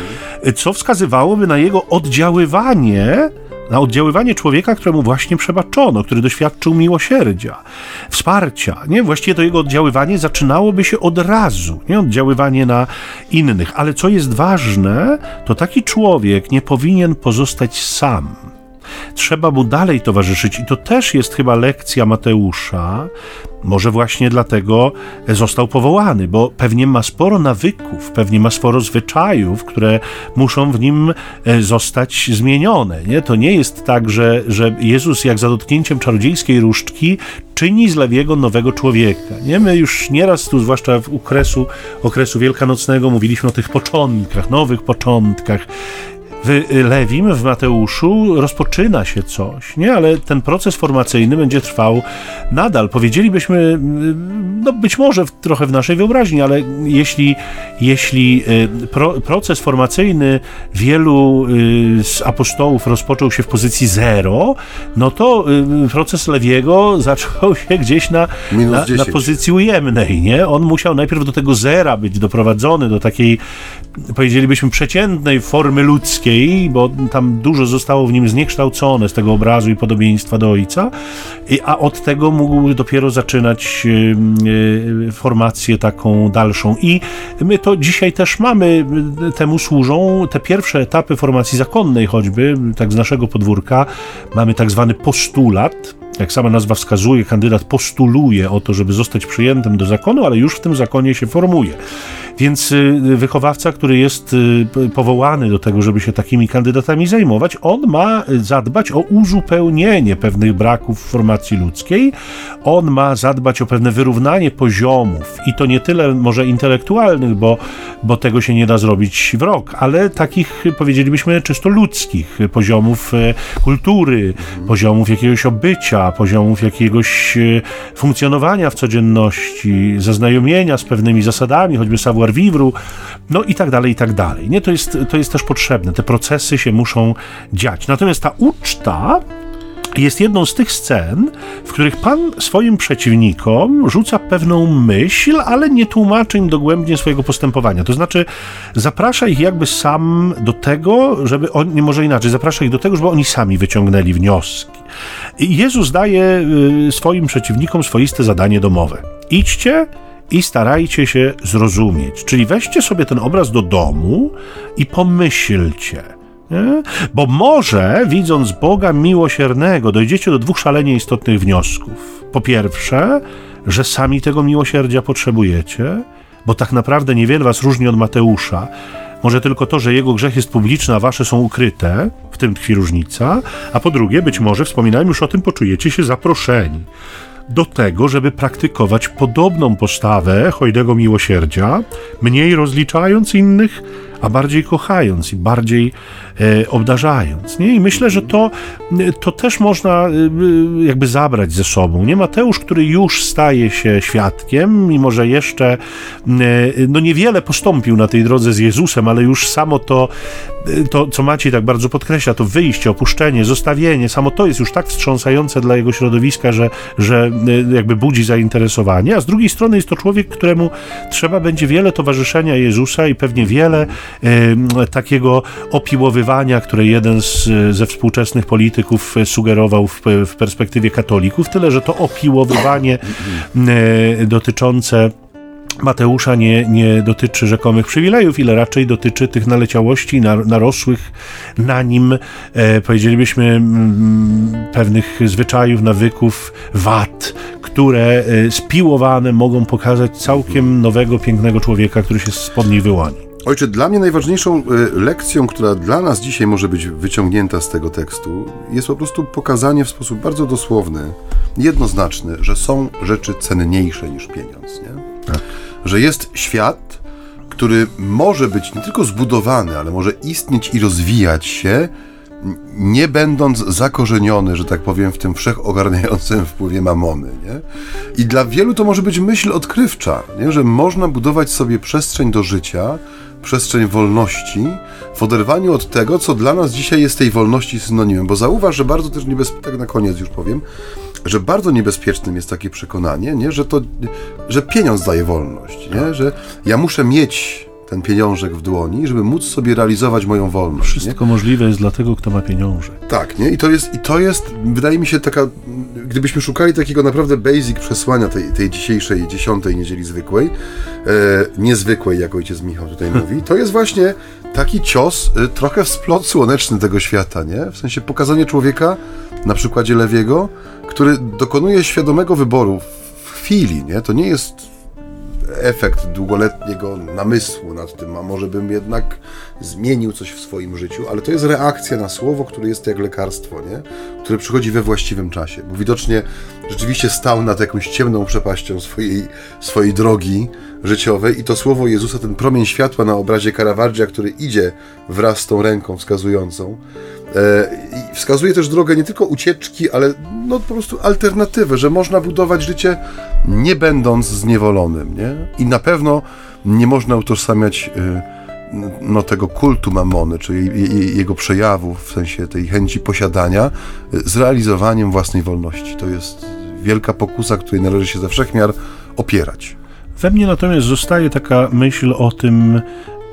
co wskazywałoby na jego oddziaływanie na oddziaływanie człowieka, któremu właśnie przebaczono, który doświadczył miłosierdzia, wsparcia. Nie? Właściwie to jego oddziaływanie zaczynałoby się od razu, nie? oddziaływanie na innych. Ale co jest ważne, to taki człowiek nie powinien pozostać sam trzeba mu dalej towarzyszyć. I to też jest chyba lekcja Mateusza. Może właśnie dlatego został powołany, bo pewnie ma sporo nawyków, pewnie ma sporo zwyczajów, które muszą w nim e, zostać zmienione. Nie? To nie jest tak, że, że Jezus, jak za dotknięciem czarodziejskiej różdżki, czyni z Lewiego nowego człowieka. Nie? My już nieraz tu, zwłaszcza w okresu, okresu wielkanocnego, mówiliśmy o tych początkach, nowych początkach w Lewim, w Mateuszu rozpoczyna się coś, nie? Ale ten proces formacyjny będzie trwał nadal. Powiedzielibyśmy, no być może w, trochę w naszej wyobraźni, ale jeśli, jeśli y, pro, proces formacyjny wielu y, z apostołów rozpoczął się w pozycji zero, no to y, proces Lewiego [laughs] zaczął się gdzieś na, na, na pozycji ujemnej, nie? On musiał najpierw do tego zera być doprowadzony, do takiej, powiedzielibyśmy, przeciętnej formy ludzkiej, bo tam dużo zostało w nim zniekształcone z tego obrazu i podobieństwa do ojca, a od tego mógł dopiero zaczynać e, e, formację taką dalszą. I my to dzisiaj też mamy, temu służą te pierwsze etapy formacji zakonnej choćby, tak z naszego podwórka, mamy tak zwany postulat, jak sama nazwa wskazuje, kandydat postuluje o to, żeby zostać przyjętym do zakonu, ale już w tym zakonie się formuje. Więc y, wychowawca, który jest y, powołany do tego, żeby się takimi kandydatami zajmować, on ma zadbać o uzupełnienie pewnych braków w formacji ludzkiej, on ma zadbać o pewne wyrównanie poziomów i to nie tyle może intelektualnych, bo, bo tego się nie da zrobić w rok, ale takich powiedzielibyśmy czysto ludzkich poziomów e, kultury, poziomów jakiegoś obycia, poziomów jakiegoś e, funkcjonowania w codzienności, zaznajomienia z pewnymi zasadami, choćby savoir savoir no i tak dalej, i tak dalej. Nie, to jest, to jest też potrzebne. Te procesy się muszą dziać. Natomiast ta uczta jest jedną z tych scen, w których Pan swoim przeciwnikom rzuca pewną myśl, ale nie tłumaczy im dogłębnie swojego postępowania. To znaczy, zaprasza ich jakby sam do tego, żeby oni, może inaczej, zaprasza ich do tego, żeby oni sami wyciągnęli wnioski. I Jezus daje y, swoim przeciwnikom swoiste zadanie domowe. Idźcie i starajcie się zrozumieć. Czyli weźcie sobie ten obraz do domu i pomyślcie. Nie? Bo może, widząc Boga miłosiernego, dojdziecie do dwóch szalenie istotnych wniosków. Po pierwsze, że sami tego miłosierdzia potrzebujecie, bo tak naprawdę niewiele was różni od Mateusza. Może tylko to, że jego grzech jest publiczny, a wasze są ukryte, w tym tkwi różnica. A po drugie, być może, wspominałem już o tym, poczujecie się zaproszeni do tego, żeby praktykować podobną postawę hojnego miłosierdzia, mniej rozliczając innych, a bardziej kochając i bardziej e, obdarzając. Nie? I myślę, że to, to też można e, jakby zabrać ze sobą. Nie Mateusz, który już staje się świadkiem, mimo że jeszcze e, no niewiele postąpił na tej drodze z Jezusem, ale już samo to, e, to co Maciej tak bardzo podkreśla, to wyjście, opuszczenie, zostawienie, samo to jest już tak wstrząsające dla jego środowiska, że, że e, jakby budzi zainteresowanie, a z drugiej strony jest to człowiek, któremu trzeba będzie wiele towarzyszenia Jezusa i pewnie wiele takiego opiłowywania, które jeden z, ze współczesnych polityków sugerował w, w perspektywie katolików, tyle że to opiłowywanie dotyczące Mateusza nie, nie dotyczy rzekomych przywilejów, ile raczej dotyczy tych naleciałości narosłych na nim, e, powiedzielibyśmy, m, pewnych zwyczajów, nawyków, wad, które e, spiłowane mogą pokazać całkiem nowego, pięknego człowieka, który się spod nich wyłoni. Ojcze, dla mnie najważniejszą y, lekcją, która dla nas dzisiaj może być wyciągnięta z tego tekstu, jest po prostu pokazanie w sposób bardzo dosłowny, jednoznaczny, że są rzeczy cenniejsze niż pieniądz. Nie? Tak. Że jest świat, który może być nie tylko zbudowany, ale może istnieć i rozwijać się, nie będąc zakorzeniony, że tak powiem, w tym wszechogarniającym wpływie mamony. Nie? I dla wielu to może być myśl odkrywcza, nie? że można budować sobie przestrzeń do życia, przestrzeń wolności w oderwaniu od tego, co dla nas dzisiaj jest tej wolności synonimem. Bo zauważ, że bardzo też niebezpieczne, tak na koniec już powiem, że bardzo niebezpiecznym jest takie przekonanie, nie? Że, to, że pieniądz daje wolność, nie? że ja muszę mieć ten pieniążek w dłoni, żeby móc sobie realizować moją wolność. Wszystko nie? możliwe jest dla tego, kto ma pieniądze. Tak, nie? I to jest, i to jest wydaje mi się, taka, gdybyśmy szukali takiego naprawdę basic przesłania tej, tej dzisiejszej, dziesiątej niedzieli zwykłej, e, niezwykłej, jak ojciec Michał tutaj [laughs] mówi, to jest właśnie taki cios, e, trochę splot słoneczny tego świata, nie? W sensie pokazanie człowieka, na przykładzie Lewiego, który dokonuje świadomego wyboru w chwili, nie? To nie jest efekt długoletniego namysłu nad tym, a może bym jednak zmienił coś w swoim życiu, ale to jest reakcja na słowo, które jest jak lekarstwo, nie? które przychodzi we właściwym czasie, bo widocznie rzeczywiście stał nad jakąś ciemną przepaścią swojej, swojej drogi życiowej i to słowo Jezusa, ten promień światła na obrazie Caravaggia, który idzie wraz z tą ręką wskazującą, e, wskazuje też drogę nie tylko ucieczki, ale no po prostu alternatywę, że można budować życie nie będąc zniewolonym, nie? I na pewno nie można utożsamiać y, no, tego kultu mamony, czyli jego przejawów, w sensie tej chęci posiadania, y, z realizowaniem własnej wolności. To jest wielka pokusa, której należy się ze wszechmiar opierać. We mnie natomiast zostaje taka myśl o tym,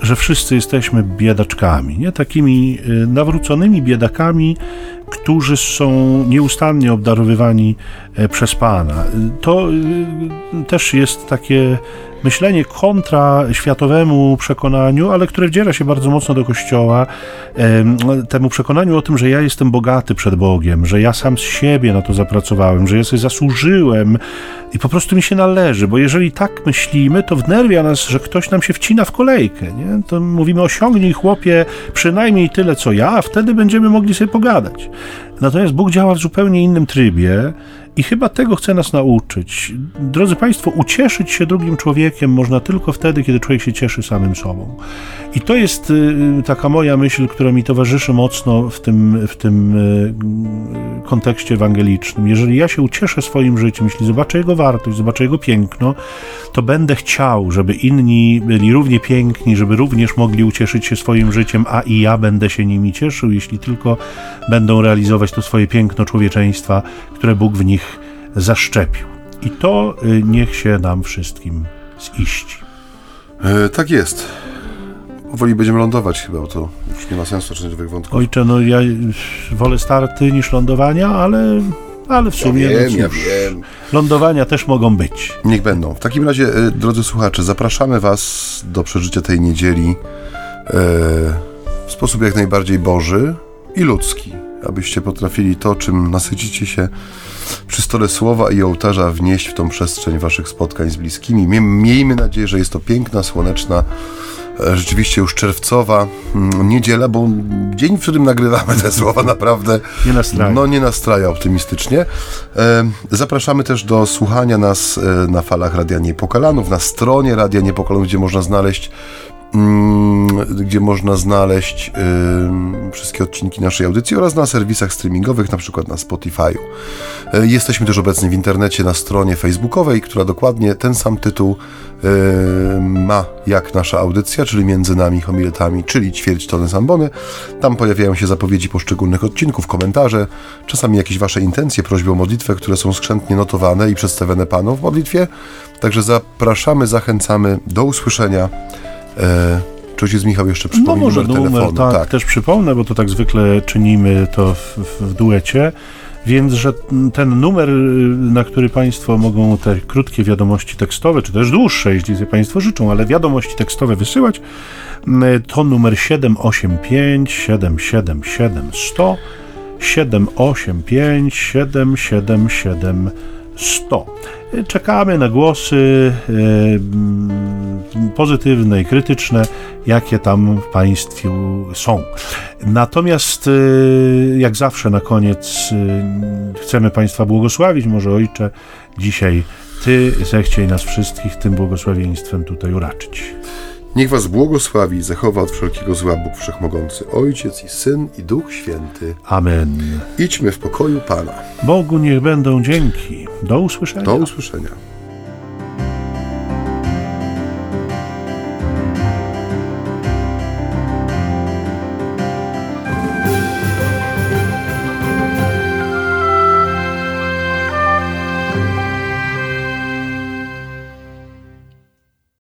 że wszyscy jesteśmy biedaczkami, nie? takimi y, nawróconymi biedakami, którzy są nieustannie obdarowywani e, przez Pana. To y, też jest takie myślenie kontra światowemu przekonaniu, ale które wdziera się bardzo mocno do Kościoła, temu przekonaniu o tym, że ja jestem bogaty przed Bogiem, że ja sam z siebie na to zapracowałem, że ja sobie zasłużyłem i po prostu mi się należy, bo jeżeli tak myślimy, to wnerwia nas, że ktoś nam się wcina w kolejkę. Nie? To mówimy, osiągnij chłopie przynajmniej tyle, co ja, a wtedy będziemy mogli sobie pogadać. Natomiast Bóg działa w zupełnie innym trybie i chyba tego chce nas nauczyć. Drodzy Państwo, ucieszyć się drugim człowiekiem można tylko wtedy, kiedy człowiek się cieszy samym sobą. I to jest y, taka moja myśl, która mi towarzyszy mocno w tym, w tym y, kontekście ewangelicznym. Jeżeli ja się ucieszę swoim życiem, jeśli zobaczę jego wartość, zobaczę jego piękno, to będę chciał, żeby inni byli równie piękni, żeby również mogli ucieszyć się swoim życiem, a i ja będę się nimi cieszył, jeśli tylko będą realizować to swoje piękno człowieczeństwa, które Bóg w nich zaszczepił. I to y, niech się nam wszystkim ziści. E, tak jest. Powoli będziemy lądować chyba, bo to już nie ma sensu zacząć nowych wątków. Ojcze, no ja wolę starty niż lądowania, ale, ale w sumie... Ja wiem, no ja wiem. Lądowania też mogą być. Niech będą. W takim razie, e, drodzy słuchacze, zapraszamy Was do przeżycia tej niedzieli e, w sposób jak najbardziej boży i ludzki, abyście potrafili to, czym nasycicie się przy stole słowa i ołtarza wnieść w tą przestrzeń Waszych spotkań z bliskimi. Miejmy nadzieję, że jest to piękna, słoneczna, e, rzeczywiście już czerwcowa mm, niedziela, bo dzień, w którym nagrywamy te słowa naprawdę nie nastraja, no, nie nastraja optymistycznie. E, zapraszamy też do słuchania nas e, na falach Radia Niepokalanów, na stronie Radia Niepokalanów, gdzie można znaleźć gdzie można znaleźć wszystkie odcinki naszej audycji oraz na serwisach streamingowych, na przykład na Spotify'u. E, jesteśmy też obecni w internecie na stronie facebookowej, która dokładnie ten sam tytuł ma jak nasza audycja, czyli Między nami homiletami, czyli ćwierć tony sambony. Tam pojawiają się zapowiedzi poszczególnych odcinków, komentarze, czasami jakieś wasze intencje, prośby o modlitwę, które są skrzętnie notowane i przedstawione Panu w modlitwie. Także zapraszamy, zachęcamy do usłyszenia. E, czy ojciec Michał jeszcze przypomni no może numer, telefonu? Tak, tak, też przypomnę, bo to tak zwykle czynimy to w, w duecie. Więc, że ten numer, na który Państwo mogą te krótkie wiadomości tekstowe, czy też dłuższe, jeśli sobie Państwo życzą, ale wiadomości tekstowe wysyłać, to numer 785 777 100 785 777 100. Czekamy na głosy e, pozytywne i krytyczne, jakie tam w Państwu są. Natomiast, e, jak zawsze, na koniec e, chcemy Państwa błogosławić. Może Ojcze, dzisiaj Ty zechciej nas wszystkich tym błogosławieństwem tutaj uraczyć. Niech was błogosławi i zachowa od wszelkiego zła Bóg Wszechmogący, Ojciec i Syn i Duch Święty. Amen. Idźmy w pokoju Pana. Bogu niech będą dzięki. Do usłyszenia. Do usłyszenia.